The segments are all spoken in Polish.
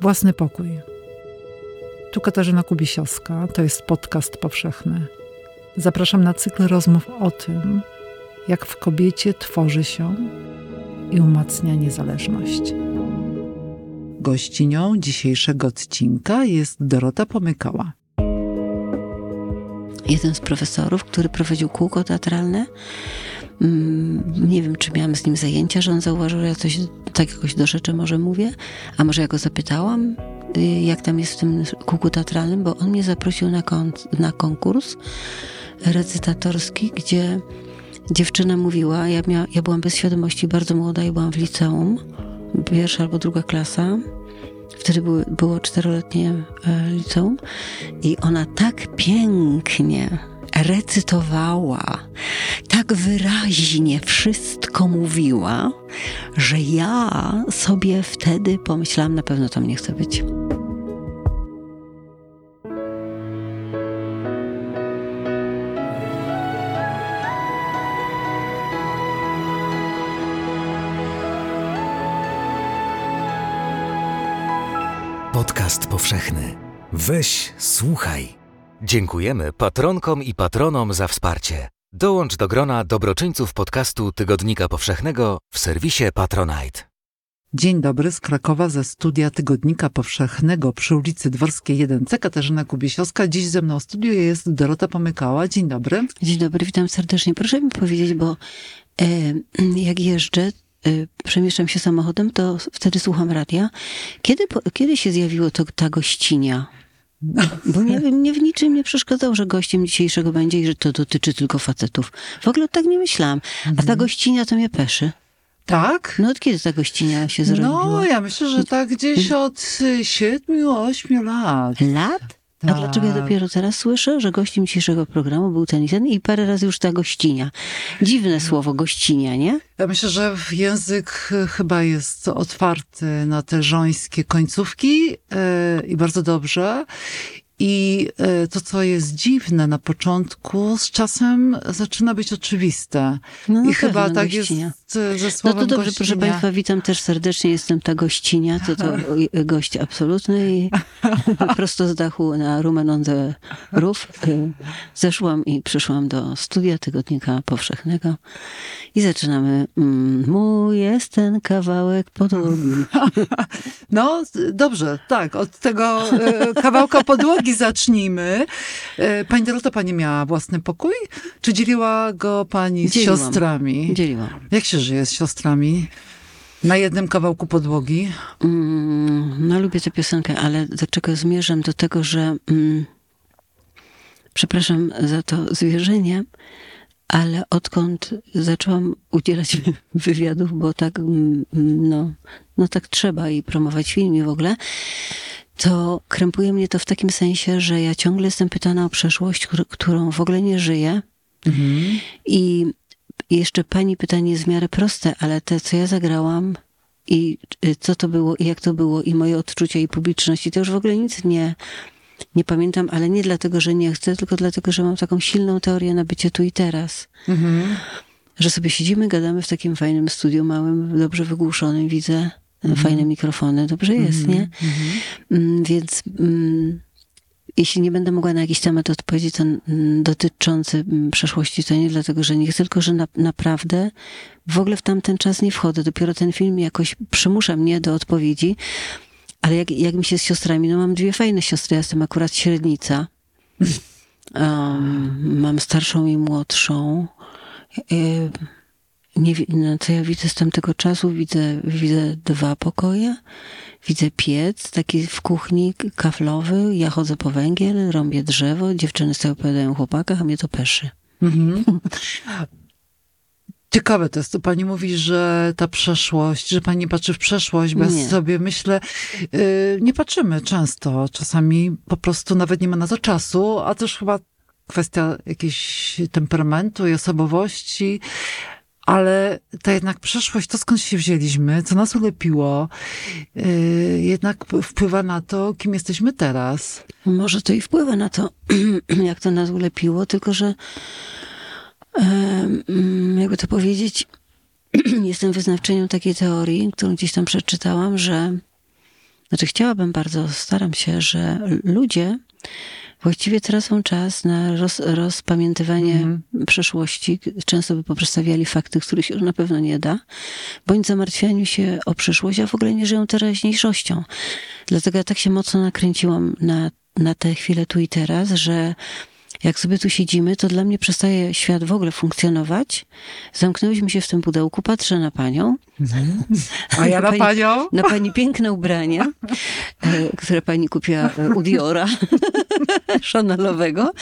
Własny pokój. Tu Katarzyna Kubisiowska, to jest podcast powszechny. Zapraszam na cykl rozmów o tym, jak w kobiecie tworzy się i umacnia niezależność. Gościnią dzisiejszego odcinka jest Dorota Pomykała. Jeden z profesorów, który prowadził kółko teatralne, nie wiem, czy miałam z nim zajęcia, że on zauważył, że ja coś tak jakoś do rzeczy może mówię, a może ja go zapytałam, y, jak tam jest w tym kółku teatralnym, bo on mnie zaprosił na, kon na konkurs recytatorski, gdzie dziewczyna mówiła, ja, mia, ja byłam bez świadomości bardzo młoda i byłam w liceum, pierwsza albo druga klasa. Wtedy były, było czteroletnie e, liceum i ona tak pięknie recytowała, tak wyraźnie wszystko mówiła, że ja sobie wtedy pomyślałam, na pewno tam nie chcę być. Podcast powszechny. Weź, słuchaj. Dziękujemy patronkom i patronom za wsparcie. Dołącz do grona dobroczyńców podcastu Tygodnika Powszechnego w serwisie Patronite. Dzień dobry z Krakowa ze studia Tygodnika Powszechnego przy ulicy Dworskiej 1C. Katarzyna Kubiesiowska. Dziś ze mną w studiu jest Dorota Pomykała. Dzień dobry. Dzień dobry, witam serdecznie. Proszę mi powiedzieć, bo e, jak jeżdżę, y, przemieszczam się samochodem, to wtedy słucham radia. Kiedy, po- kiedy się zjawiło to, ta gościnia? Bo mnie, mnie w niczym nie przeszkadzało, że gościem dzisiejszego będzie i że to dotyczy tylko facetów. W ogóle tak nie myślałam. A ta gościnia to mnie peszy. Tak? No od kiedy ta gościnia się zrobiła? No, ja myślę, że tak gdzieś od y, siedmiu, ośmiu lat. Lat? A Tak. dlaczego ja dopiero teraz słyszę, że gościem dzisiejszego programu był ten i ten i parę razy już ta gościnia. Dziwne słowo gościnia, nie? Ja myślę, że język y, chyba jest otwarty na te żońskie końcówki y, i bardzo dobrze. I y, to, co jest dziwne na początku, z czasem zaczyna być oczywiste. No, I chyba tak gościnia. jest y, ze No słowem to dobrze, gościnia. proszę Państwa, witam też serdecznie, jestem ta gościnia, to to gość absolutny i prosto z dachu na Rumen on the Roof y, zeszłam i przyszłam do studia Tygodnika Powszechnego i zaczynamy. mm, Mój jest ten kawałek podłogi. No, dobrze, tak, od tego e, kawałka podłogi zacznijmy. E, Pani Dorota, Pani miała własny pokój? Czy dzieliła go Pani z Dzieliłam. siostrami? Dzieliłam. Jak się żyje z siostrami? Na jednym kawałku podłogi? Mm, No, lubię tę piosenkę, ale do czego zmierzam? Do tego, że mm, przepraszam za to zwierzenie, ale odkąd zaczęłam udzielać wywiadów, bo tak, mm, no, no tak trzeba i promować film i w ogóle, to krępuje mnie to w takim sensie, że ja ciągle jestem pytana o przeszłość, któr- którą w ogóle nie żyję. I jeszcze pani pytanie jest w miarę proste, ale te, co ja zagrałam i y, co to było i jak to było i moje odczucia i publiczności, to już w ogóle nic nie, nie pamiętam, ale nie dlatego, że nie chcę, tylko dlatego, że mam taką silną teorię na bycie tu i teraz. Że sobie siedzimy, gadamy w takim fajnym studiu małym, dobrze wygłuszonym, widzę e, fajne mikrofony, dobrze jest, nie? Mm, Więc mm, jeśli nie będę mogła na jakiś temat odpowiedzieć to, dotyczący przeszłości, to nie dlatego, że nie chcę, tylko że na, naprawdę w ogóle w tamten czas nie wchodzę. Dopiero ten film jakoś przymusza mnie do odpowiedzi. Ale jak, jak mi się z siostrami, no mam dwie fajne siostry, ja jestem akurat średnica. Um, mam starszą i młodszą. Nie, no, co ja widzę z tamtego czasu? Widzę, widzę dwa pokoje, widzę piec taki w kuchni kaflowy, ja chodzę po węgiel, rąbię drzewo, dziewczyny sobie opowiadają o chłopakach, a mnie to peszy. Ciekawe to jest, to pani mówi, że ta przeszłość, że pani patrzy w przeszłość, bo ja sobie myślę, yy, nie patrzymy często, czasami po prostu nawet nie ma na to czasu, a też chyba kwestia jakiejś temperamentu i osobowości, ale ta jednak przeszłość, to skąd się wzięliśmy, co nas ulepiło, yy, jednak wpływa na to, kim jesteśmy teraz. Może to i wpływa na to, jak to nas ulepiło, tylko że jakby to powiedzieć, jestem wyznawczynią takiej teorii, którą gdzieś tam przeczytałam, że znaczy chciałabym bardzo, staram się, że ludzie właściwie tracą czas na roz, rozpamiętywanie Mhm. przeszłości. Często by poprzestawiali fakty, których się już na pewno nie da, bądź zamartwianiu się o przyszłość, a w ogóle nie żyją teraźniejszością. Dlatego ja tak się mocno nakręciłam na, na tę chwilę tu i teraz, że jak sobie tu siedzimy, to dla mnie przestaje świat w ogóle funkcjonować. Zamknęłyśmy się w tym pudełku, patrzę na panią, A ja na Pani- panią? na pani piękne ubranie, e, które pani kupiła u Diora Chanelowego.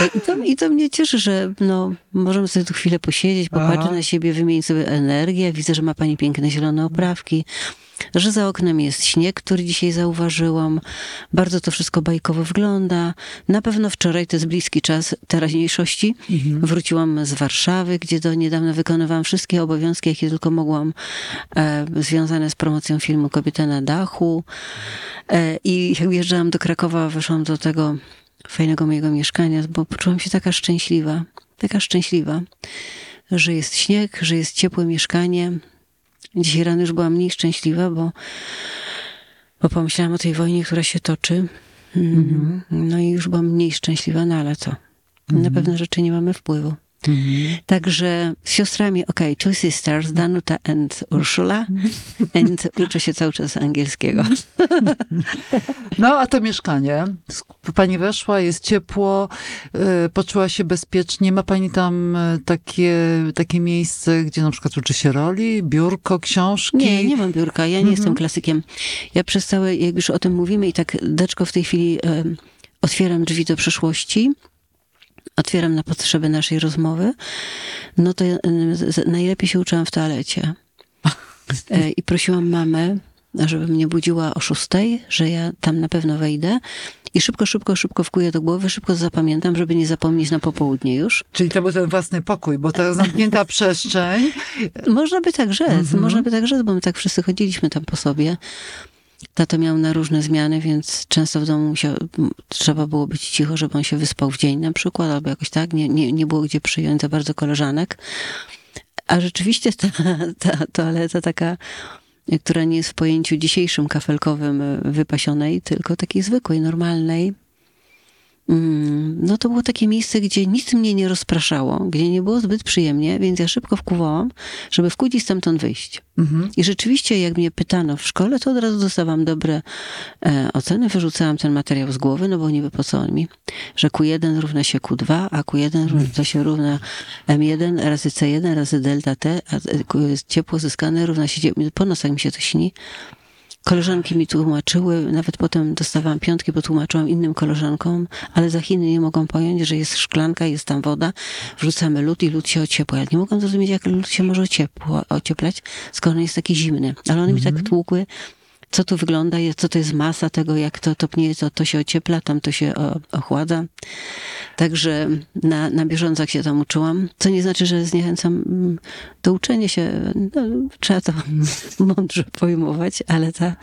E, I to, I to mnie cieszy, że no, możemy sobie tu chwilę posiedzieć, popatrzeć na siebie, wymienić sobie energię. Widzę, że ma pani piękne zielone oprawki, że za oknem jest śnieg, który dzisiaj zauważyłam. Bardzo to wszystko bajkowo wygląda. Na pewno wczoraj to jest bliski czas teraźniejszości. Wróciłam z Warszawy, gdzie do niedawna wykonywałam wszystkie obowiązki, jakie tylko mogłam, e, związane z promocją filmu Kobieta na dachu. E, I jak wjeżdżałam do Krakowa, weszłam do tego fajnego mojego mieszkania, bo poczułam się taka szczęśliwa, taka szczęśliwa, że jest śnieg, że jest ciepłe mieszkanie. Dzisiaj rano już byłam mniej szczęśliwa, bo, bo pomyślałam o tej wojnie, która się toczy. Mm, No i już byłam mniej szczęśliwa, no ale co? Na pewne rzeczy nie mamy wpływu. Także z siostrami, okej, two sisters, Danuta and Ursula. And uczę się cały czas angielskiego. No, a to mieszkanie. Pani weszła, jest ciepło, y, poczuła się bezpiecznie. Ma pani tam y, takie, takie miejsce, gdzie na przykład uczy się roli, biurko, książki? Nie, nie mam biurka, ja nie jestem klasykiem. Ja przez całe, jak już o tym mówimy i tak deczko w tej chwili otwieram drzwi do przyszłości, otwieram na potrzeby naszej rozmowy, no to z- najlepiej się uczyłam w toalecie. E, I prosiłam mamę, żeby mnie budziła o szóstej, że ja tam na pewno wejdę. I szybko, szybko, szybko wkuję do głowy, szybko zapamiętam, żeby nie zapomnieć na popołudnie już. Czyli to był ten własny pokój, bo ta zamknięta przestrzeń. Można by tak rzec, można by tak rzec, bo my tak wszyscy chodziliśmy tam po sobie. Tato miał na różne zmiany, więc często w domu trzeba było być cicho, żeby on się wyspał w dzień na przykład, albo jakoś tak. Nie, nie, nie było gdzie przyjąć za bardzo koleżanek. A rzeczywiście ta, ta toaleta taka, która nie jest w pojęciu dzisiejszym kafelkowym wypasionej, tylko takiej zwykłej, normalnej, no to było takie miejsce, gdzie nic mnie nie rozpraszało, gdzie nie było zbyt przyjemnie, więc ja szybko wkuwałam, żeby wkuć i stamtąd wyjść. Mhm. I rzeczywiście, jak mnie pytano w szkole, to od razu dostawałam dobre e, oceny, wyrzucałam ten materiał z głowy, no bo niby po co on mi, że Q1 równa się Q2, a Q1 równa- to się równa M1 razy C1 razy delta T, a e, ciepło zyskane równa się, po nosach mi się to śni. Koleżanki mi tłumaczyły, nawet potem dostawałam piątki, bo tłumaczyłam innym koleżankom, ale za Chiny nie mogą pojąć, że jest szklanka, jest tam woda, wrzucamy lód i lód się ociepła. Ja nie mogłam zrozumieć, jak lód się może ociepło, ocieplać, skoro on jest taki zimny. Ale one mi tak tłukły, co tu wygląda, co to jest masa tego, jak to topnieje, to, to się ociepla, tam to się o, ochładza. Także na, na bieżąco jak się tam uczyłam, co nie znaczy, że zniechęcam mm, do uczenia się. No, trzeba to mądrze pojmować, ale ta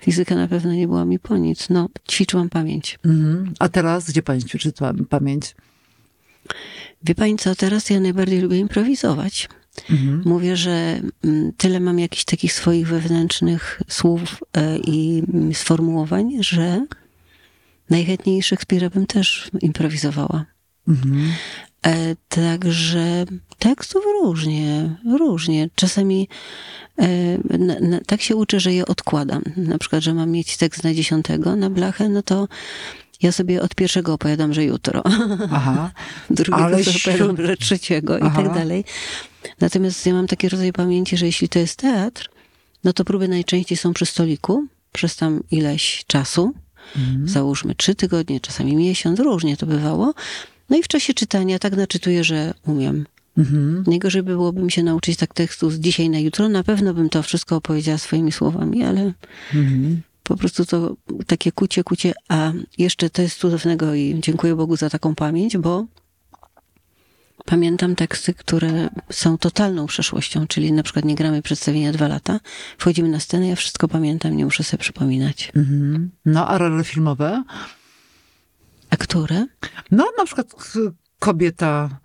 fizyka na pewno nie była mi po nic. No, ćwiczyłam pamięć. Mhm. A teraz, gdzie pani ćwiczy pamięć? Wie pani co, teraz ja najbardziej lubię improwizować. Mhm. Mówię, że mm, tyle mam jakichś takich swoich wewnętrznych słów e, i sformułowań, że najchętniej Szekspira bym też improwizowała. Mhm. E, Także tekstów różnie, różnie. Czasami e, na, na, tak się uczę, że je odkładam. Na przykład, że mam mieć tekst na dziesiątego na blachę, no to ja sobie od pierwszego opowiadam, że jutro. Aha. drugiego Ale opowiadam, że trzeciego i Aha. tak dalej. Natomiast ja mam taki rodzaj pamięci, że jeśli to jest teatr, no to próby najczęściej są przy stoliku, przez tam ileś czasu. Załóżmy trzy tygodnie, czasami miesiąc, różnie to bywało. No i w czasie czytania tak naczytuję, że umiem. Mhm. Żeby byłoby mi się nauczyć tak tekstu z dzisiaj na jutro, na pewno bym to wszystko opowiedziała swoimi słowami, ale Mhm. Po prostu to takie kucie, kucie, a jeszcze to jest cudownego i dziękuję Bogu za taką pamięć, bo pamiętam teksty, które są totalną przeszłością, czyli na przykład nie gramy przedstawienia dwa lata, wchodzimy na scenę, ja wszystko pamiętam, nie muszę sobie przypominać. Mhm. No, a role filmowe? A które? No, na przykład kobieta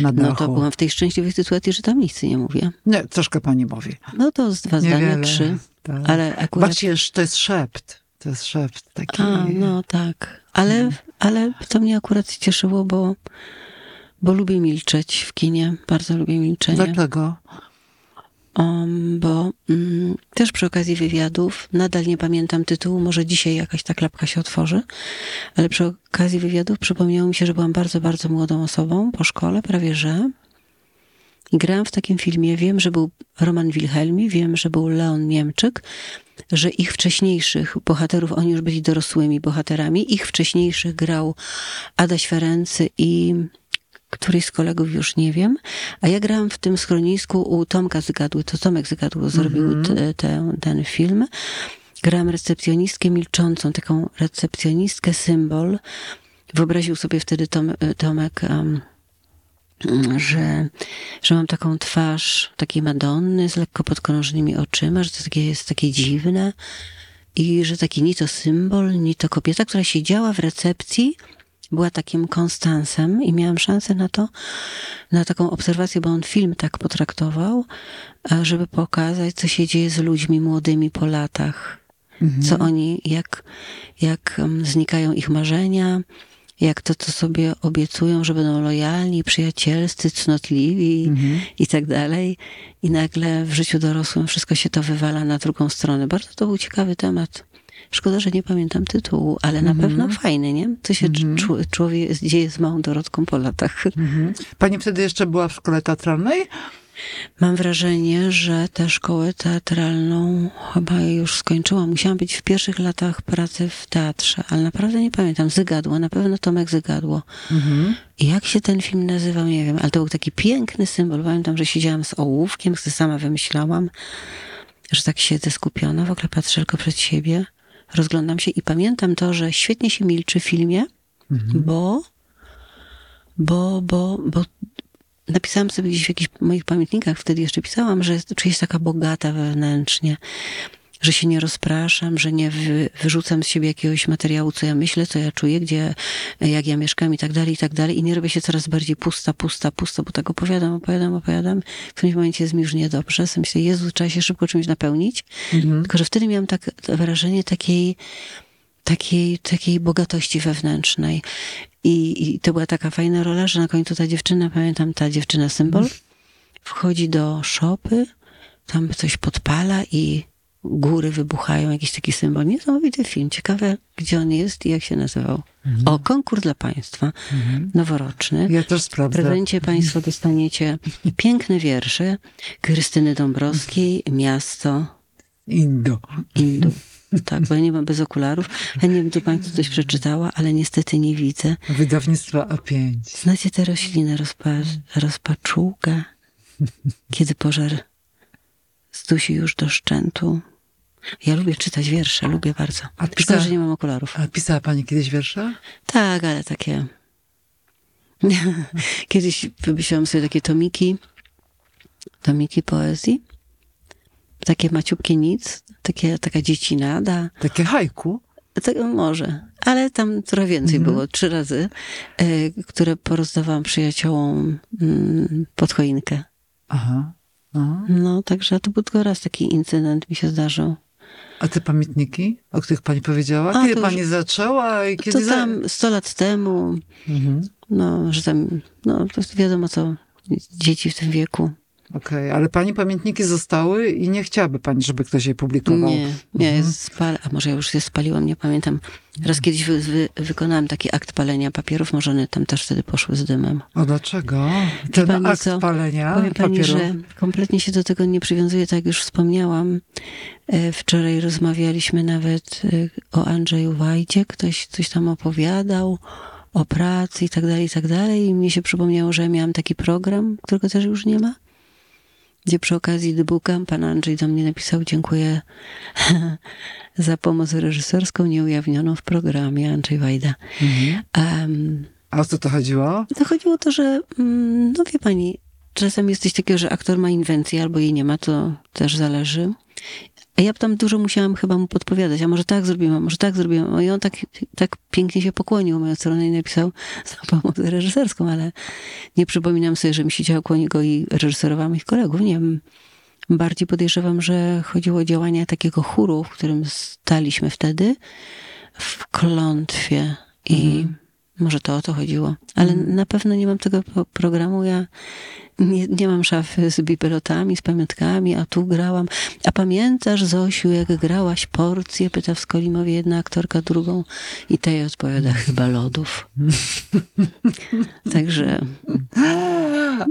na dachu. No to byłam w tej szczęśliwej sytuacji, że tam nic nie mówię. Nie, troszkę pani mówi. No to z dwa zdania, trzy. Tak. Ale akurat... Macierz to jest szept. To jest szept taki. A, no tak. Ale, ale to mnie akurat cieszyło, bo, bo lubię milczeć w kinie. Bardzo lubię milczenie. Dlaczego? Um, bo mm, też przy okazji wywiadów, nadal nie pamiętam tytułu, może dzisiaj jakaś ta klapka się otworzy, ale przy okazji wywiadów przypomniało mi się, że byłam bardzo, bardzo młodą osobą po szkole, prawie że. Grałam w takim filmie. Wiem, że był Roman Wilhelmi, wiem, że był Leon Niemczyk, że ich wcześniejszych bohaterów, oni już byli dorosłymi bohaterami, ich wcześniejszych grał Adaś Ferency i któryś z kolegów już nie wiem, a ja grałam w tym schronisku u Tomka Zygadły, to Tomek Zygadło zrobił te, te, ten film. Grałam recepcjonistkę milczącą, taką recepcjonistkę symbol. Wyobraził sobie wtedy Tom, Tomek, um, że, że mam taką twarz takiej Madonny z lekko podkrążonymi oczyma, że to takie, jest takie dziwne i że taki ni to symbol, ni to kobieta, która siedziała w recepcji, była takim konstansem i miałam szansę na to, na taką obserwację, bo on film tak potraktował, żeby pokazać, co się dzieje z ludźmi młodymi po latach. Mhm. Co oni, jak, jak znikają ich marzenia, jak to, co sobie obiecują, że będą lojalni, przyjacielscy, cnotliwi mhm. i tak dalej. I nagle w życiu dorosłym wszystko się to wywala na drugą stronę. Bardzo to był ciekawy temat. Szkoda, że nie pamiętam tytułu, ale na Mhm. pewno fajny, nie? Co się czu- człowiek dzieje z małą Dorotką po latach. Mhm. Pani wtedy jeszcze była w szkole teatralnej? Mam wrażenie, że tę szkołę teatralną chyba już skończyłam. Musiałam być w pierwszych latach pracy w teatrze, ale naprawdę nie pamiętam. Zygadło, na pewno Tomek Zygadło. Mhm. I jak się ten film nazywał, nie wiem, ale to był taki piękny symbol. Pamiętam, że siedziałam z ołówkiem, który sama wymyślałam, że tak siedzę skupiona, w ogóle patrzę tylko przed siebie, rozglądam się i pamiętam to, że świetnie się milczy w filmie, bo, bo, bo, bo napisałam sobie gdzieś w jakichś moich pamiętnikach, wtedy jeszcze pisałam, że czuję się taka bogata wewnętrznie, że się nie rozpraszam, że nie wy, wyrzucam z siebie jakiegoś materiału, co ja myślę, co ja czuję, gdzie, jak ja mieszkam i tak dalej, i tak dalej. I nie robię się coraz bardziej pusta, pusta, pusta, bo tak opowiadam, opowiadam, opowiadam. W którymś momencie jest mi już niedobrze. Sobie myślę, Jezu, trzeba się szybko czymś napełnić. Tylko, że wtedy miałam tak wrażenie takiej, takiej, takiej bogatości wewnętrznej. I, I to była taka fajna rola, że na końcu ta dziewczyna, pamiętam, ta dziewczyna symbol, wchodzi do szopy, tam coś podpala i góry wybuchają, jakiś taki symbol. Niesamowity film. Ciekawe, gdzie on jest i jak się nazywał. O, konkurs dla państwa. Noworoczny. Ja też W sprawdzę. prezencie państwo dostaniecie piękne wiersze Krystyny Dąbrowskiej, Miasto Indo. Indu. Tak, bo ja nie mam bez okularów. Chętnie bym tu Państwu coś przeczytała, ale niestety nie widzę. Wydawnictwa A5. Znacie tę roślinę rozpa rozpaczułkę? Kiedy pożar zdusi już do szczętu. Ja lubię czytać wiersze, lubię bardzo. A Szkoda, pisała- że nie mam okularów. A pisała pani kiedyś wiersze? Tak, ale takie... Kiedyś wymyśliłam sobie takie tomiki, tomiki poezji. Takie maciupkie nic, takie, taka dziecinada. Takie hajku? Tak, może, ale tam trochę więcej było, trzy razy, e, które porozdawałam przyjaciołom mm, pod choinkę. Aha. Aha. No, także to był tylko raz taki incydent mi się zdarzył. A te pamiętniki, o których pani powiedziała? A, Kiedy to już- pani zaczęła i To kiedy... za- tam sto lat temu, Mhm. no, że tam, no, to wiadomo co, dzieci w tym wieku. Okej, ale pani pamiętniki zostały i nie chciałaby pani, żeby ktoś je publikował. Nie, nie, jest spal, a może ja już je spaliłam, nie pamiętam. Raz kiedyś wy, wy, wykonałam taki akt palenia papierów, może one tam też wtedy poszły z dymem. O, dlaczego? Ten pani akt co? palenia Powiem pani, papierów. że kompletnie się do tego nie przywiązuję, tak jak już wspomniałam. E, Wczoraj rozmawialiśmy nawet e, o Andrzeju Wajdzie, ktoś coś tam opowiadał o pracy i tak dalej, i tak dalej. I mnie się przypomniało, że miałam taki program, którego też już nie ma, gdzie przy okazji debuka pan Andrzej do mnie napisał dziękuję za pomoc reżyserską nieujawnioną w programie Andrzej Wajda. Mhm. Em, A o co to chodziło? to chodziło o to, że, mm, no wie pani, czasem jest coś takiego, że aktor ma inwencję albo jej nie ma, to też zależy. A ja tam dużo musiałam chyba mu podpowiadać, a może tak zrobiłam, może tak zrobiłam. I on tak, tak pięknie się pokłonił moją stronę i napisał za pomoc reżyserską, ale nie przypominam sobie, że mi siedział koło niego i reżyserowała moich kolegów. Nie wiem. bardziej podejrzewam, że chodziło o działania takiego chóru, w którym staliśmy wtedy w klątwie i Mhm. może to o to chodziło. Ale Mhm. na pewno nie mam tego programu. Ja nie, nie mam szafy z bibelotami, z pamiątkami, a tu grałam. A pamiętasz, Zosiu, jak grałaś porcję? Pyta w Skolimowie jedna aktorka drugą i tej odpowiada chyba lodów. Także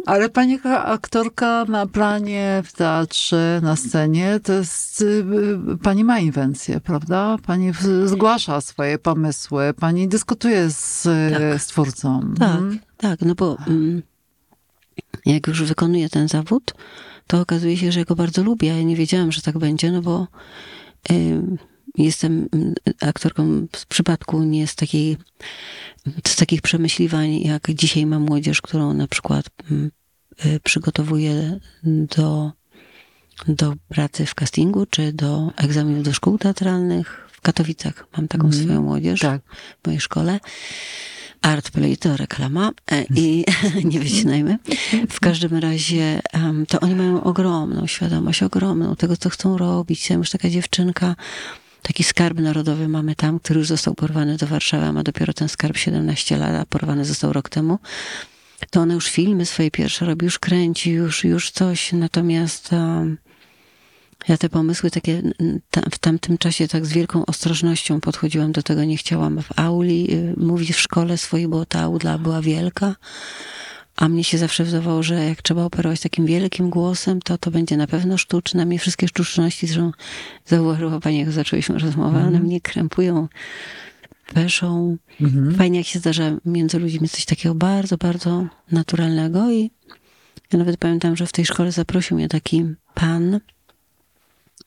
Ale pani aktorka na planie, w teatrze, na scenie, to jest, y, y, pani ma inwencję, prawda? Pani zgłasza swoje pomysły, pani dyskutuje z, Tak. Tak, Mhm. tak, no bo mm, jak już wykonuję ten zawód, to okazuje się, że go bardzo lubię. Ja nie wiedziałam, że tak będzie, no bo ym, jestem mm, aktorką z przypadku nie z takiej, z takich przemyśliwań, jak dzisiaj mam młodzież, którą na przykład mm, y, przygotowuję do, do pracy w castingu, czy do egzaminów do szkół teatralnych. W Katowicach mam taką Mhm. swoją młodzież Tak. w mojej szkole. Artplay to reklama e, i nie wycinajmy. W każdym razie to oni mają ogromną świadomość, ogromną tego, co chcą robić. Ja już taka dziewczynka, taki skarb narodowy mamy tam, który już został porwany do Warszawy, a ma dopiero ten skarb 17 lat, a porwany został rok temu. To ona już filmy swoje pierwsze robi, już kręci, już, już coś. Natomiast em, ja te pomysły takie w tamtym czasie tak z wielką ostrożnością podchodziłam do tego. Nie chciałam w auli y, mówić w szkole swojej, bo ta aula była wielka. A mnie się zawsze wydawało, że jak trzeba operować takim wielkim głosem, to to będzie na pewno sztuczne. Mnie wszystkie sztuczności, zresztą zauważyła pani, jak zaczęłyśmy rozmowę, one mnie krępują, peszą. Mhm. Fajnie, jak się zdarza między ludźmi coś takiego bardzo, bardzo naturalnego i ja nawet pamiętam, że w tej szkole zaprosił mnie taki pan,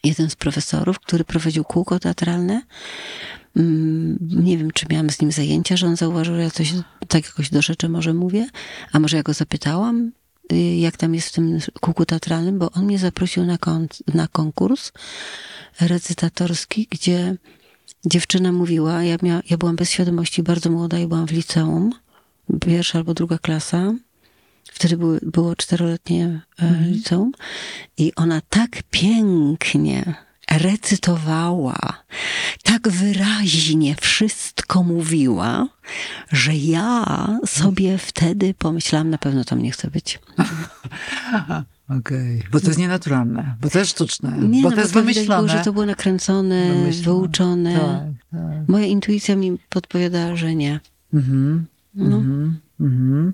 jeden z profesorów, który prowadził kółko teatralne. Mm, Nie wiem, czy miałam z nim zajęcia, że on zauważył, że ja coś tak jakoś do rzeczy może mówię, a może ja go zapytałam, y, jak tam jest w tym kółku teatralnym, bo on mnie zaprosił na, kon- na konkurs recytatorski, gdzie dziewczyna mówiła, ja, ja byłam bez świadomości, bardzo młoda i byłam w liceum, pierwsza albo druga klasa. Wtedy były, było czteroletnie e, liceum i ona tak pięknie recytowała, tak wyraźnie wszystko mówiła, że ja sobie wtedy pomyślałam, na pewno tam nie chcę być. Okej. Bo to jest nienaturalne, bo to jest sztuczne, Nie, bo no, to jest bo było, wymyślone. że to było nakręcone, Wymyślone. wyuczone. Tak, tak. Moja intuicja mi podpowiadała, że nie. Mhm. No. Mhm. Mhm.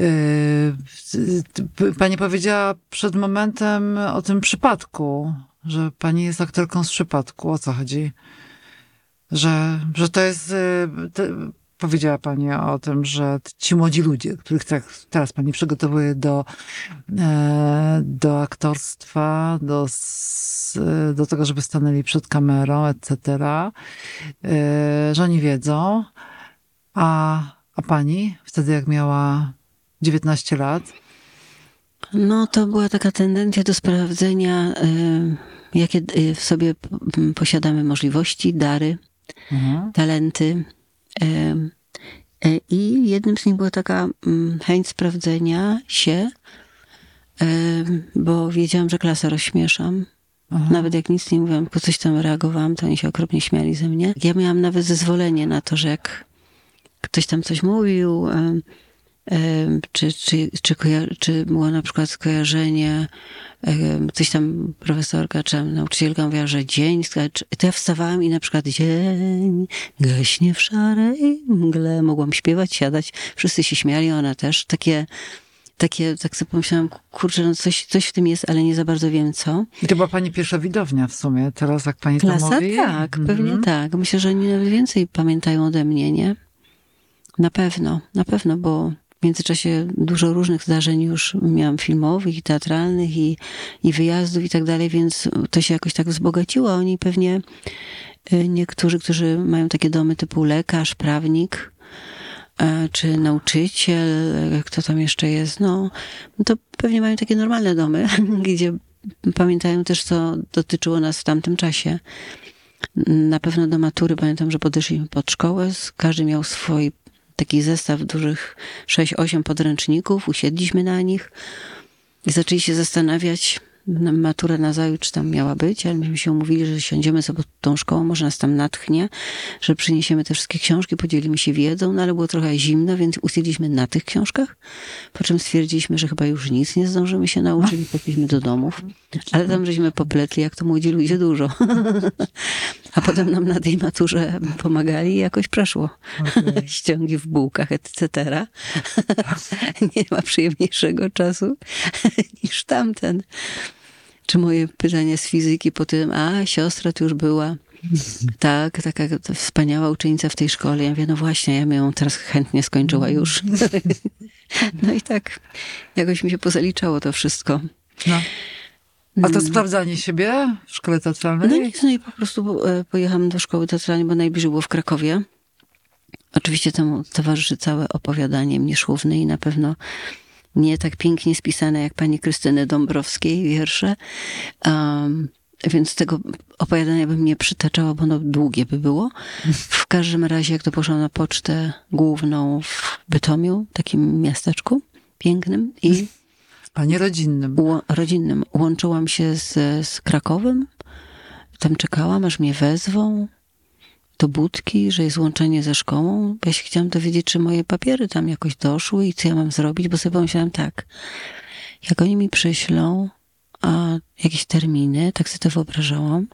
Yy, p- Pani powiedziała przed momentem o tym przypadku, że pani jest aktorką z przypadku. O co chodzi? Że, że to jest. te, powiedziała pani o tym, że ci młodzi ludzie, których tak, teraz pani przygotowuje do, e, do aktorstwa, do, s- do tego, żeby stanęli przed kamerą, etc., yy, że oni wiedzą. A, a pani wtedy, jak miała 19 lat? No, to była taka tendencja do sprawdzenia, y, jakie y, w sobie posiadamy możliwości, dary, Mhm. talenty. Y, I jednym z nich była taka chęć sprawdzenia się, bo wiedziałam, że klasę rozśmieszam. Aha. Nawet jak nic nie mówiłam, tylko coś tam reagowałam, to oni się okropnie śmiali ze mnie. Ja miałam nawet zezwolenie na to, że jak ktoś tam coś mówił, czy, czy, czy, czy było na przykład skojarzenie, coś tam profesorka czy nauczycielka mówiła, że dzień, to ja wstawałam i na przykład dzień gaśnie w szarej mgle, mogłam śpiewać, siadać, wszyscy się śmiali, ona też, takie takie, tak sobie pomyślałam, kurczę, no coś, coś w tym jest, ale nie za bardzo wiem co. I to była pani pierwsza widownia w sumie, teraz jak pani to Klasa? mówi? Tak, Mhm. pewnie tak. Myślę, że oni nawet więcej pamiętają ode mnie, nie? Na pewno, na pewno, bo w międzyczasie dużo różnych zdarzeń już miałam filmowych i teatralnych i, i wyjazdów i tak dalej, więc to się jakoś tak wzbogaciło. Oni pewnie, y, niektórzy, którzy mają takie domy typu lekarz, prawnik, e, czy nauczyciel, e, kto tam jeszcze jest, no, to pewnie mają takie normalne domy, gdzie pamiętają też, co dotyczyło nas w tamtym czasie. Na pewno do matury pamiętam, że podeszliśmy pod szkołę, każdy miał swój taki zestaw dużych 6-8 podręczników, usiedliśmy na nich i zaczęli się zastanawiać, matura na zajutrz tam miała być, ale myśmy się umówili, że siądziemy sobie pod tą szkołą, może nas tam natchnie, że przyniesiemy te wszystkie książki, podzielimy się wiedzą, no ale było trochę zimno, więc usiedliśmy na tych książkach, po czym stwierdziliśmy, że chyba już nic nie zdążymy się nauczyć i poszliśmy do domów. Ale tam żeśmy popletli, jak to młodzi ludzie, dużo. A potem nam na tej maturze pomagali i jakoś przeszło. Okej. Ściągi w bułkach, etc. Nie ma przyjemniejszego czasu niż tamten. Czy moje pytanie z fizyki po tym, a siostra tu już była. Tak, taka wspaniała uczennica w tej szkole. Ja mówię, no właśnie, ja bym ją teraz chętnie skończyła już. No i tak, jakoś mi się pozaliczało to wszystko. No. A to sprawdzanie siebie w szkole teatralnej? No nic, no i po prostu e, pojechałam do szkoły teatralnej, bo najbliżej było w Krakowie. Oczywiście temu towarzyszy całe opowiadanie Mierzchówny i na pewno nie tak pięknie spisane jak pani Krystyny Dąbrowskiej wiersze. Um, więc tego opowiadania bym nie przytaczała, bo ono długie by było. W każdym razie, jak to poszłam na pocztę główną w Bytomiu, takim miasteczku pięknym i Panie rodzinnym. ło- rodzinnym. Łączyłam się z, z Krakowem. Tam czekałam, aż mnie wezwą do budki, że jest łączenie ze szkołą. Ja się chciałam dowiedzieć, czy moje papiery tam jakoś doszły i co ja mam zrobić, bo sobie pomyślałam tak, jak oni mi przyślą a, jakieś terminy, tak sobie to wyobrażałam,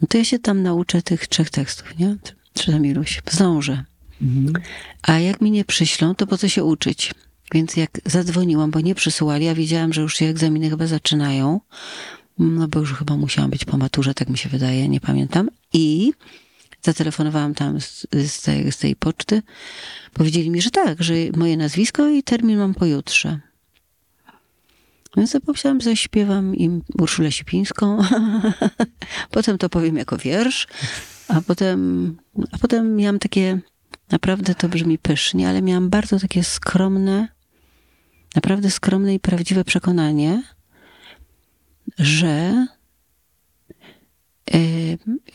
no to ja się tam nauczę tych trzech tekstów, nie? Czy tam iluś? Zdążę. Mhm. A jak mi nie przyślą, to po co się uczyć? Więc jak zadzwoniłam, bo nie przysyłali, ja wiedziałam, że już się egzaminy chyba zaczynają, no bo już chyba musiałam być po maturze, tak mi się wydaje, nie pamiętam. I zatelefonowałam tam z, z, tej, z tej poczty. Powiedzieli mi, że tak, że moje nazwisko i termin mam pojutrze. Więc ja pomyślałam, że śpiewam im Urszulę Sipińską. potem to powiem jako wiersz. A potem, a potem miałam takie, naprawdę to brzmi pysznie, ale miałam bardzo takie skromne, naprawdę skromne i prawdziwe przekonanie, że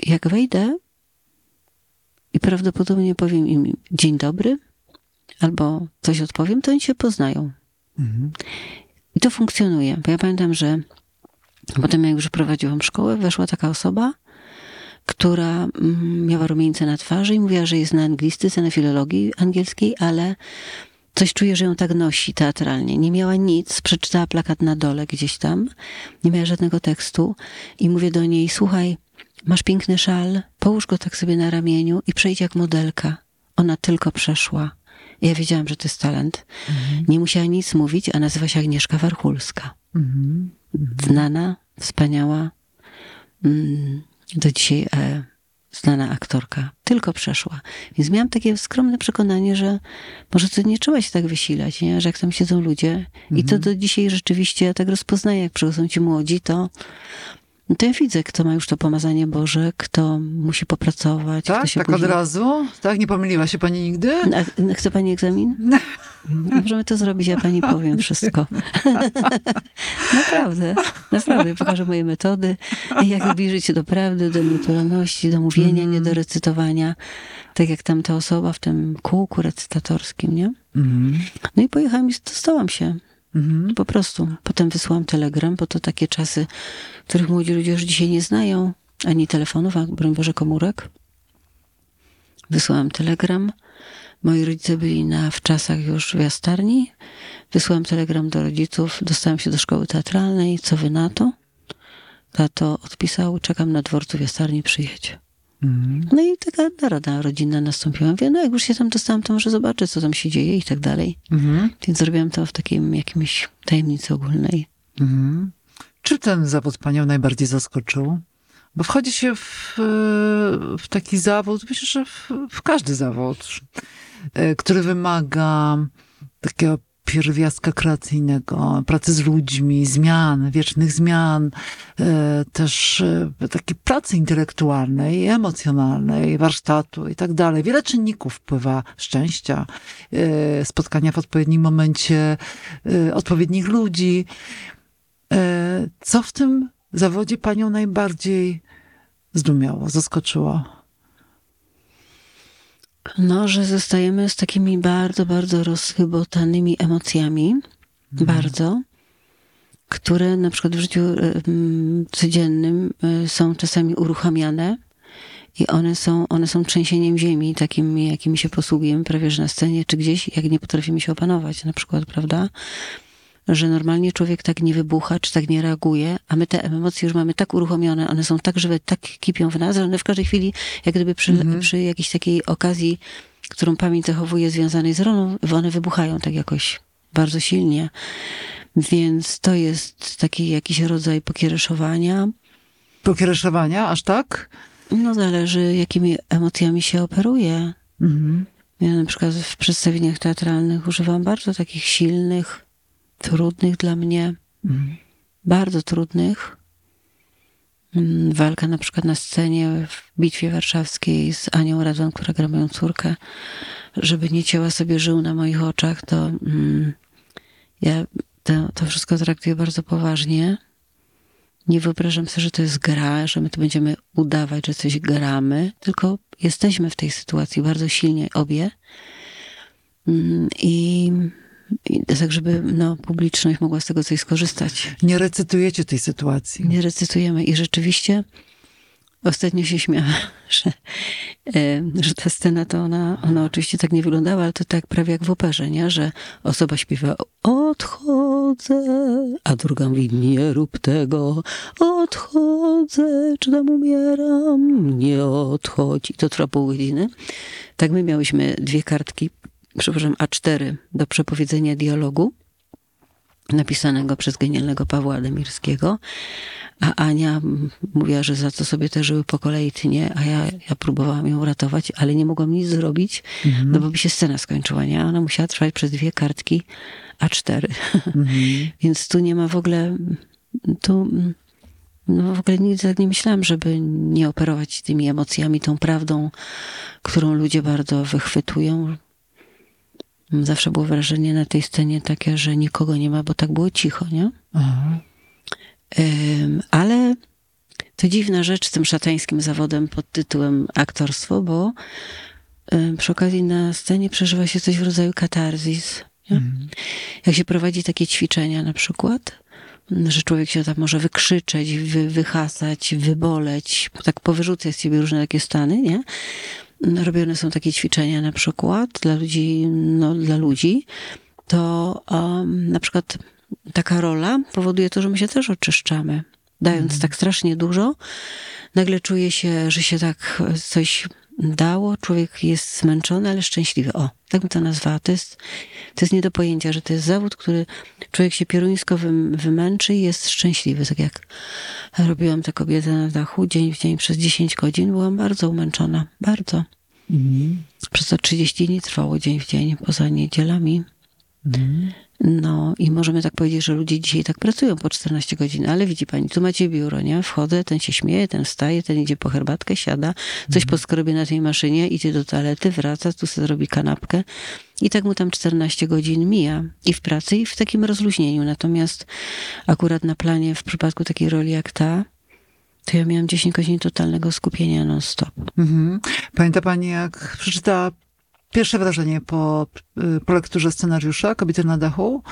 jak wejdę i prawdopodobnie powiem im dzień dobry, albo coś odpowiem, to oni się poznają. Mhm. I to funkcjonuje. Bo ja pamiętam, że potem jak już prowadziłam szkołę, weszła taka osoba, która mm, miała rumieńce na twarzy i mówiła, że jest na anglistyce, na filologii angielskiej, ale coś czuję, że ją tak nosi teatralnie. Nie miała nic, przeczytała plakat na dole gdzieś tam, nie miała żadnego tekstu i mówię do niej, słuchaj, masz piękny szal, połóż go tak sobie na ramieniu i przejdź jak modelka. Ona tylko przeszła. Ja wiedziałam, że to jest talent. Nie musiała nic mówić, a nazywa się Agnieszka Warchulska. Mhm. Znana, wspaniała, mm, do dzisiaj e, znana aktorka. Tylko przeszła. Więc miałam takie skromne przekonanie, że może to nie trzeba się tak wysilać, nie? że jak tam siedzą ludzie. I to do dzisiaj rzeczywiście ja tak rozpoznaję, jak przychodzą ci młodzi, to, to ja widzę, kto ma już to pomazanie Boże, kto musi popracować, kto Tak, tak od później... razu? Tak, nie pomyliła się pani nigdy? A, chce pani egzamin? Możemy to zrobić, ja pani powiem wszystko. naprawdę, naprawdę. Pokażę moje metody, jak zbliżyć się do prawdy, do naturalności, do mówienia, nie do recytowania. Tak jak tam ta osoba w tym kółku recytatorskim, nie? Mhm. No i pojechałam i dostałam się. Mhm. Po prostu. Potem wysłałam telegram, bo to takie czasy, których młodzi ludzie już dzisiaj nie znają, ani telefonów, a broń Boże komórek. Wysłałam telegram. Moi rodzice byli na wczasach już w jastarni. Wysłałam telegram do rodziców. Dostałam się do szkoły teatralnej. Co wy na to? Tato odpisał, czekam na dworcu w jastarni, przyjedź. No i taka narada rodzinna nastąpiła. Mówię, no jak już się tam dostałam, to może zobaczę, co tam się dzieje i tak dalej. Mhm. Więc zrobiłam to w takim jakimś tajemnicy ogólnej. Mhm. Czy ten zawód panią najbardziej zaskoczył? Bo wchodzi się w, e, w taki zawód, myślę, że w, w każdy zawód, e, który wymaga takiego pierwiastka kreacyjnego, pracy z ludźmi, zmian, wiecznych zmian, e, też e, takiej pracy intelektualnej, emocjonalnej, warsztatu i tak dalej. Wiele czynników wpływa, szczęścia, e, spotkania w odpowiednim momencie, odpowiednich ludzi. Co w tym zawodzie panią najbardziej zdumiało, zaskoczyło? No, że zostajemy z takimi bardzo, bardzo rozchybotanymi emocjami. Bardzo. które na przykład w życiu e, mm, codziennym e, są czasami uruchamiane i one są, one są trzęsieniem ziemi, takim, jakimi się posługujemy prawie że na scenie, czy gdzieś, jak nie potrafimy się opanować, na przykład, prawda? Że normalnie człowiek tak nie wybucha, czy tak nie reaguje, a my te emocje już mamy tak uruchomione, one są tak żywe, tak kipią w nas, że one w każdej chwili, jak gdyby przy, przy jakiejś takiej okazji, którą pamięć zachowuje związanej z rolą, one wybuchają tak jakoś bardzo silnie. Więc to jest taki jakiś rodzaj pokiereszowania. Pokiereszowania, aż tak? No zależy, jakimi emocjami się operuje. Mhm. Ja na przykład w przedstawieniach teatralnych używam bardzo takich silnych, trudnych dla mnie, Mhm. bardzo trudnych. Mm, Walka na przykład na scenie w Bitwie Warszawskiej z Anią Radwan, która gra moją córkę, żeby nie cięła sobie żył na moich oczach, to mm, ja to, to wszystko traktuję bardzo poważnie. Nie wyobrażam sobie, że to jest gra, że my tu będziemy udawać, że coś gramy, tylko jesteśmy w tej sytuacji bardzo silnie obie. Mm, I, i tak, żeby no, publiczność mogła z tego coś skorzystać. Nie recytujecie tej sytuacji. Nie recytujemy. I rzeczywiście ostatnio się śmiałam, że, e, że ta scena to ona, ona oczywiście tak nie wyglądała, ale to tak prawie jak w operze, nie? Że osoba śpiewa odchodzę, a druga mówi nie rób tego, odchodzę, czy tam umieram, nie odchodź. I to trwa pół godziny. Tak my miałyśmy dwie kartki, przepraszam, A4 do przepowiedzenia dialogu napisanego przez genialnego Pawła Ademirskiego, a Ania mówiła, że za co sobie te żyły po kolei tnie, a ja, ja próbowałam ją ratować, ale nie mogłam nic zrobić, no bo by się scena skończyła, nie? Ona musiała trwać przez dwie kartki A4. Więc tu nie ma w ogóle, tu no w ogóle nigdy tak nie myślałam, żeby nie operować tymi emocjami, tą prawdą, którą ludzie bardzo wychwytują. Zawsze było wrażenie na tej scenie takie, że nikogo nie ma, bo tak było cicho, nie? Ym, ale to dziwna rzecz z tym szatańskim zawodem pod tytułem aktorstwo, bo przy okazji na scenie przeżywa się coś w rodzaju katarzis. Nie? Jak się prowadzi takie ćwiczenia na przykład, że człowiek się tam może wykrzyczeć, wy, wyhasać, wyboleć, tak powyrzucać z siebie różne takie stany, nie? Robione są takie ćwiczenia na przykład dla ludzi, no dla ludzi, to um, na przykład taka rola powoduje to, że my się też oczyszczamy. Dając tak strasznie dużo, nagle czuje się, że się tak coś dało, człowiek jest zmęczony, ale szczęśliwy. O, tak bym to nazwała. To jest, to jest nie do pojęcia, że to jest zawód, który człowiek się pieruńsko wym, wymęczy i jest szczęśliwy. Tak jak robiłam tę kobietę na dachu dzień w dzień przez 10 godzin, byłam bardzo umęczona. Bardzo. Przez to 30 dni trwało dzień w dzień, poza niedzielami. No i możemy tak powiedzieć, że ludzie dzisiaj tak pracują po 14 godzin, ale widzi pani, tu macie biuro, nie? Wchodzę, ten się śmieje, ten wstaje, ten idzie po herbatkę, siada, coś poskrobie na tej maszynie, idzie do toalety, wraca, tu sobie zrobi kanapkę i tak mu tam 14 godzin mija i w pracy, i w takim rozluźnieniu. Natomiast akurat na planie, w przypadku takiej roli jak ta, to ja miałam 10 godzin totalnego skupienia non-stop. Mhm. Pamięta pani, jak przeczytała pierwsze wrażenie po, y, po lekturze scenariusza Kobiety na dachu?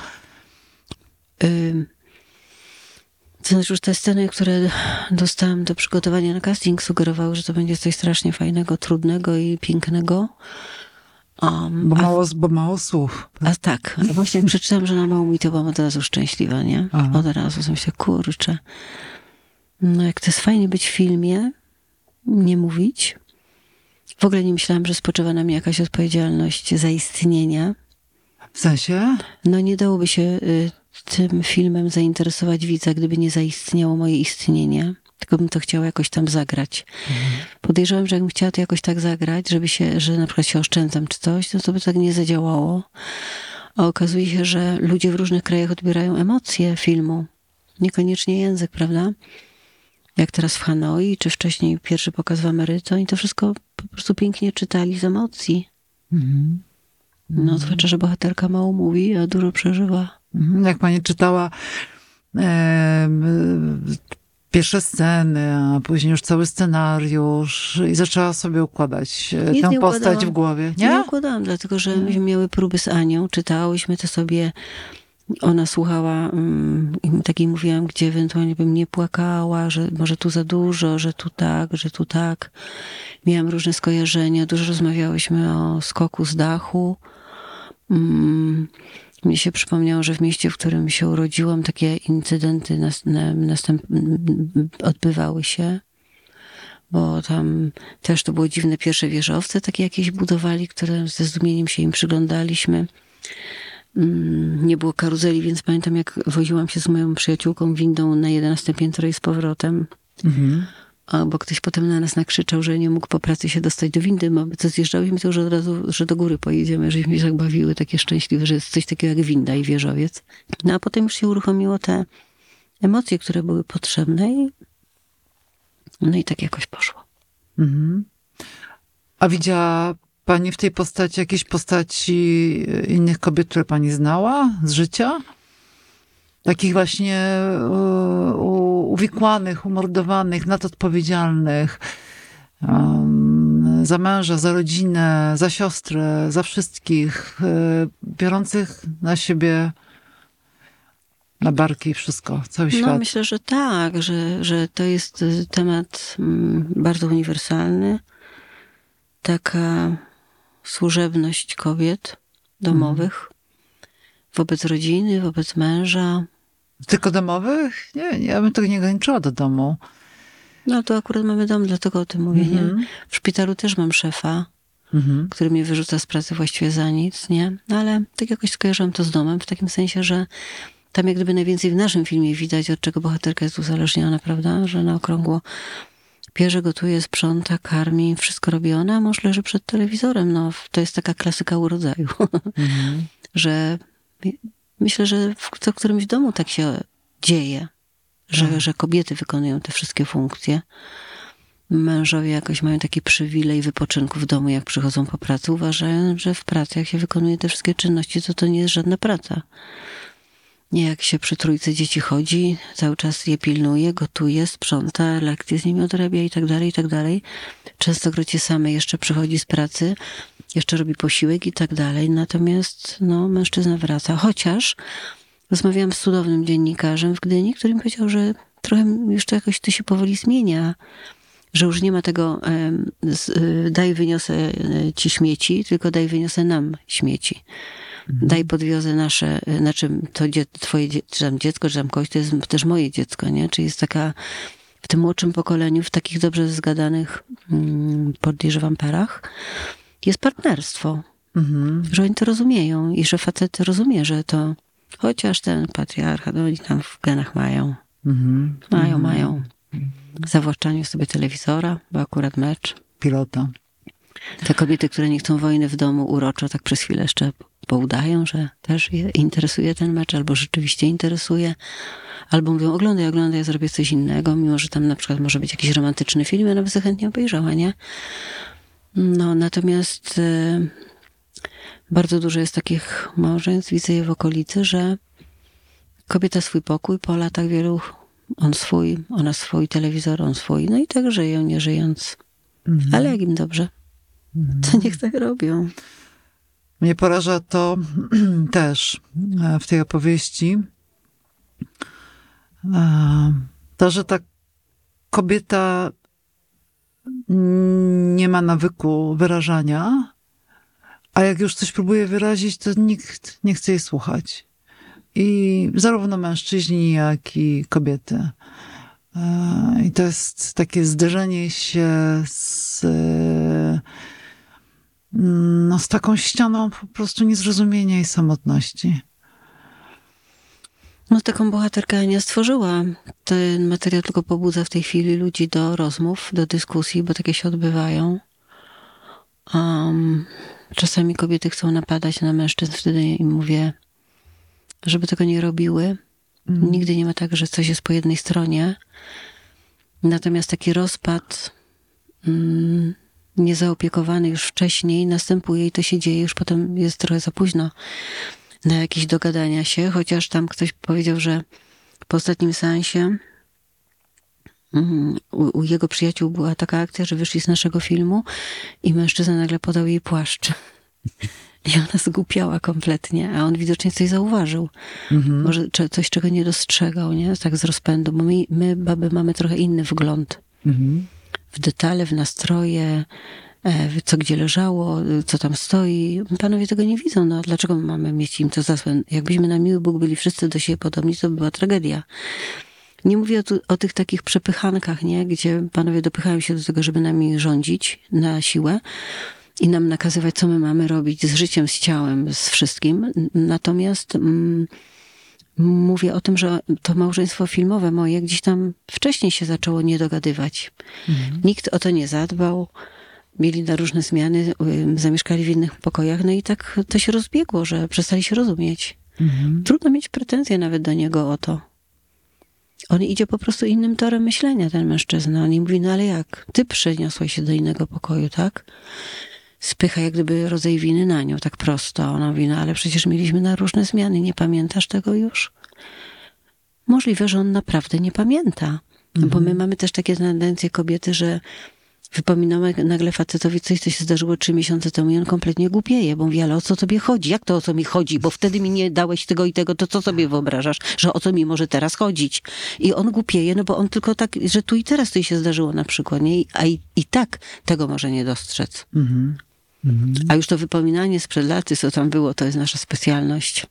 Znaczy już te sceny, które dostałam do przygotowania na casting sugerowały, że to będzie coś strasznie fajnego, trudnego i pięknego. Um, Bo a, mało, bo mało słów. a tak, a właśnie jak przeczytałam, że na mało mi to byłam od razu szczęśliwa, nie? Aha. Od razu sobie myślę, kurczę. No jak to jest fajnie być w filmie, nie mówić. W ogóle nie myślałam, że spoczywa na mnie jakaś odpowiedzialność za istnienia. W sensie? No nie dałoby się y, tym filmem zainteresować widza, gdyby nie zaistniało moje istnienie. Tylko bym to chciała jakoś tam zagrać. Podejrzewam, że jakbym chciała to jakoś tak zagrać, żeby się, że na przykład się oszczędzam czy coś, no to by tak nie zadziałało. A okazuje się, że ludzie w różnych krajach odbierają emocje filmu. Niekoniecznie język, prawda? Jak teraz w Hanoi, czy wcześniej pierwszy pokaz w Ameryce, oni to wszystko po prostu pięknie czytali z emocji. No, zwłaszcza, że bohaterka mało mówi, a dużo przeżywa. Mhm. Jak pani czytała em, pierwsze sceny, a później już cały scenariusz i zaczęła sobie układać e, Nic tę postać w głowie, Nie, nie? układałam, dlatego że myśmy miały próby z Anią, czytałyśmy to sobie ona słuchała mm, i takiej mówiłam, gdzie ewentualnie bym nie płakała, że może tu za dużo, że tu tak, że tu tak. Miałam różne skojarzenia, dużo rozmawiałyśmy o skoku z dachu. Mm, mnie się przypomniało, że w mieście, w którym się urodziłam, takie incydenty odbywały się bo tam też to było dziwne pierwsze wieżowce, takie jakieś budowali, które ze zdumieniem się im przyglądaliśmy. Mm, Nie było karuzeli, więc pamiętam, jak woziłam się z moją przyjaciółką windą na 11 piętro i z powrotem. Mhm. Bo ktoś potem na nas nakrzyczał, że nie mógł po pracy się dostać do windy, bo co zjeżdżałyśmy, to już od razu, że do góry pojedziemy, żeśmy się tak bawiły, takie szczęśliwe, że jest coś takiego jak winda i wieżowiec. No a potem już się uruchomiło te emocje, które były potrzebne i no i tak jakoś poszło. Mhm. A widziała pani w tej postaci jakieś postaci innych kobiet, które pani znała z życia? Takich właśnie u, uwikłanych, umordowanych, nadodpowiedzialnych. Za męża, za rodzinę, za siostrę, za wszystkich, y, biorących na siebie na barki wszystko, cały No świat. myślę, że tak, że, że to jest temat mm, bardzo uniwersalny. Taka służebność kobiet domowych wobec rodziny, wobec męża. Tylko domowych? Nie, nie, ja bym tego nie ograniczyła do domu. No to akurat mamy dom, dlatego o tym mówię, nie? Mhm. W szpitalu też mam szefa, Mhm. który mnie wyrzuca z pracy właściwie za nic, nie? No ale tak jakoś skojarzyłam to z domem, w takim sensie, że tam jak gdyby najwięcej w naszym filmie widać, od czego bohaterka jest uzależniona, prawda? Że na okrągło pierze, gotuje, sprząta, karmi, wszystko robi ona, a mąż leży przed telewizorem. No, to jest taka klasyka urodzaju, Mhm. że myślę, że w co którymś domu tak się dzieje, że, Tak. że kobiety wykonują te wszystkie funkcje. Mężowie jakoś mają taki przywilej wypoczynku w domu, jak przychodzą po pracy, uważają, że w pracy, jak się wykonuje te wszystkie czynności, to to nie jest żadna praca. Nie jak się przy trójce dzieci chodzi, cały czas je pilnuje, gotuje, sprząta, lekcje z nimi odrabia i tak dalej, i tak dalej. Częstokroć same jeszcze przychodzi z pracy, jeszcze robi posiłek i tak dalej. Natomiast no, mężczyzna wraca. Chociaż rozmawiałam z cudownym dziennikarzem w Gdyni, który mi powiedział, że trochę już to jakoś to się powoli zmienia. Że już nie ma tego y, daj wyniosę y, ci śmieci, tylko daj wyniosę nam śmieci. Daj podwiozę nasze, znaczy to dzie, twoje czy tam dziecko, czy tam kogoś, to jest też moje dziecko, nie? Czyli jest taka w tym młodszym pokoleniu, w takich dobrze zgadanych, mm, podejrzewam, parach, jest partnerstwo. Mhm. Że oni to rozumieją i że facet rozumie, że to chociaż ten patriarchat, no oni tam w genach mają. Mhm. Mają, mają. Zawłaszczanie sobie telewizora, bo akurat mecz. Pilota. Te kobiety, które nie chcą wojny w domu, uroczo tak przez chwilę jeszcze poudają, że też je interesuje ten mecz, albo rzeczywiście interesuje, albo mówią, oglądaj, oglądaj, ja zrobię coś innego, mimo że tam na przykład może być jakiś romantyczny film, ja nawet chętnie obejrzała, nie? No, natomiast y, bardzo dużo jest takich małżeństw, widzę je w okolicy, że kobieta swój pokój, po latach wielu on swój, ona swój, telewizor, on swój, no i tak żyją, nie żyjąc. Mhm. Ale jak im dobrze, to niech tak robią. Mnie poraża to też e, w tej opowieści, e, to, że ta kobieta nie ma nawyku wyrażania, a jak już coś próbuje wyrazić, to nikt nie chce jej słuchać. I zarówno mężczyźni, jak i kobiety. E, I to jest takie zderzenie się z, no, z taką ścianą po prostu niezrozumienia i samotności. No taką bohaterkę Ania stworzyła. Ten materiał tylko pobudza w tej chwili ludzi do rozmów, do dyskusji, bo takie się odbywają. Um, czasami kobiety chcą napadać na mężczyzn, wtedy im mówię, żeby tego nie robiły. Nigdy nie ma tak, że coś jest po jednej stronie. Natomiast taki rozpad mm, niezaopiekowany już wcześniej następuje i to się dzieje, już potem jest trochę za późno na jakieś dogadania się, chociaż tam ktoś powiedział, że po ostatnim seansie mm, u, u jego przyjaciół była taka akcja, że wyszli z naszego filmu i mężczyzna nagle podał jej płaszcz. I ona zgłupiała kompletnie, a on widocznie coś zauważył. Mhm. Może coś, czego nie dostrzegał, nie? Tak z rozpędu, bo my, my baby mamy trochę inny wgląd Mhm. W detale, w nastroje, e, co gdzie leżało, co tam stoi. Panowie tego nie widzą, no dlaczego my mamy mieć im to za złe? Jakbyśmy na miły Bóg byli wszyscy do siebie podobni, to by była tragedia. Nie mówię o, tu, o tych takich przepychankach, nie? Gdzie panowie dopychają się do tego, żeby nami rządzić na siłę i nam nakazywać, co my mamy robić z życiem, z ciałem, z wszystkim. Natomiast mm, mówię o tym, że to małżeństwo filmowe moje gdzieś tam wcześniej się zaczęło nie dogadywać. Nikt o to nie zadbał. Mieli na różne zmiany, zamieszkali w innych pokojach, no i tak to się rozbiegło, że przestali się rozumieć. Mhm. Trudno mieć pretensje nawet do niego o to. On idzie po prostu innym torem myślenia, ten mężczyzna. On mówi, no ale jak? Ty przeniosłeś się do innego pokoju, tak? Spycha jak gdyby rodzaj winy na nią, tak prosto. Ona mówi, no ale przecież mieliśmy na różne zmiany, nie pamiętasz tego już? Możliwe, że on naprawdę nie pamięta. No Bo my mamy też takie tendencje kobiety, że wypominamy nagle facetowi coś, co się zdarzyło trzy miesiące temu i on kompletnie głupieje, bo mówi, ale o co tobie chodzi? Jak to o co mi chodzi? Bo wtedy mi nie dałeś tego i tego, to co sobie wyobrażasz, że o co mi może teraz chodzić? I on głupieje, no bo on tylko tak, że tu i teraz coś się zdarzyło na przykład, nie? A i, i tak tego może nie dostrzec. Mhm. Mhm. A już to wypominanie sprzed laty, co tam było, to jest nasza specjalność.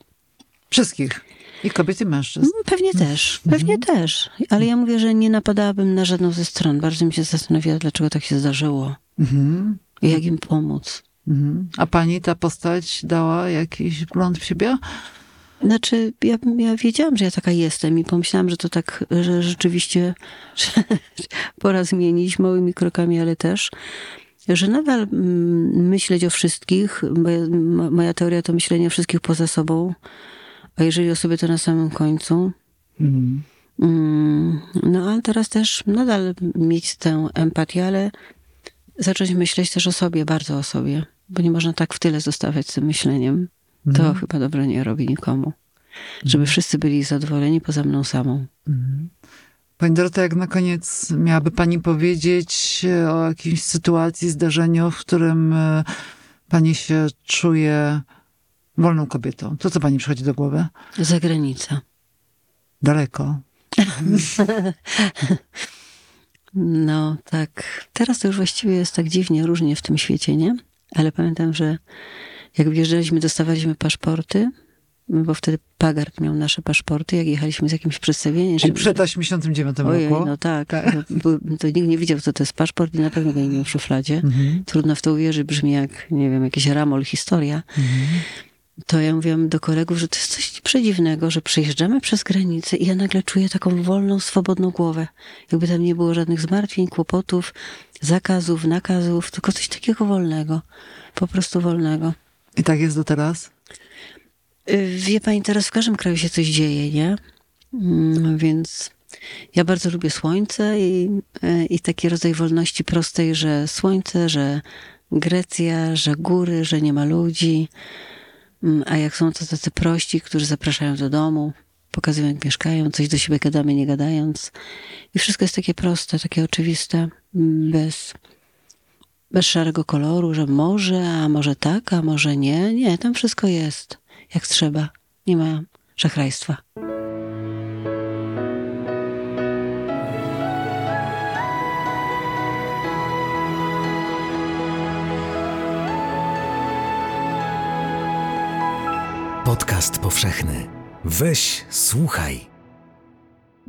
Wszystkich. I kobiet, i mężczyzn. Mm, Pewnie też, pewnie też. Ale ja mówię, że nie napadałabym na żadną ze stron. Bardzo mi się zastanawiała, dlaczego tak się zdarzyło. Mhm. I jak im pomóc. Mhm. A pani ta postać dała jakiś wgląd w siebie? Znaczy, ja, ja wiedziałam, że ja taka jestem i pomyślałam, że to tak, że rzeczywiście że pora zmienić małymi krokami, ale też, że nadal mm, myśleć o wszystkich, moja teoria to myślenie o wszystkich poza sobą, a jeżeli o sobie to na samym końcu. Mhm. Mm, No, ale teraz też nadal mieć tę empatię, ale zacząć myśleć też o sobie, bardzo o sobie, bo nie można tak w tyle zostawać z tym myśleniem. To Mhm. chyba dobro nie robi nikomu. Żeby wszyscy byli zadowoleni poza mną samą. Pani Dorota, jak na koniec miałaby pani powiedzieć e, o jakiejś sytuacji, zdarzeniu, w którym e, pani się czuje wolną kobietą? To co pani przychodzi do głowy? Zagranica. Daleko. No tak. Teraz to już właściwie jest tak dziwnie, różnie w tym świecie, nie? Ale pamiętam, że jak wjeżdżaliśmy, dostawaliśmy paszporty, bo wtedy Pagard miał nasze paszporty, jak jechaliśmy z jakimś przedstawieniem. Czyli przed 89 Ojej, roku. no tak. Tak. To, bo- to nikt nie wiedział, co to jest paszport i na pewno go nie miał w szufladzie. Mhm. Trudno w to uwierzyć, brzmi jak, nie wiem, jakiś ramol historia. To ja mówiłam do kolegów, że to jest coś przedziwnego, że przejeżdżamy przez granicę i ja nagle czuję taką wolną, swobodną głowę. Jakby tam nie było żadnych zmartwień, kłopotów, zakazów, nakazów, tylko coś takiego wolnego. Po prostu wolnego. I tak jest do teraz? Y, Wie pani, teraz w każdym kraju się coś dzieje, nie? Mm, Więc ja bardzo lubię słońce i, y, i taki rodzaj wolności prostej, że słońce, że Grecja, że góry, że nie ma ludzi. Mm, A jak są to tacy prości, którzy zapraszają do domu, pokazują jak mieszkają, coś do siebie gadamy, nie gadając. I wszystko jest takie proste, takie oczywiste, bez, bez szarego koloru, że może, a może tak, a może nie. Nie, tam wszystko jest jak trzeba. Nie ma szachrajstwa. Podcast powszechny. Weź, słuchaj.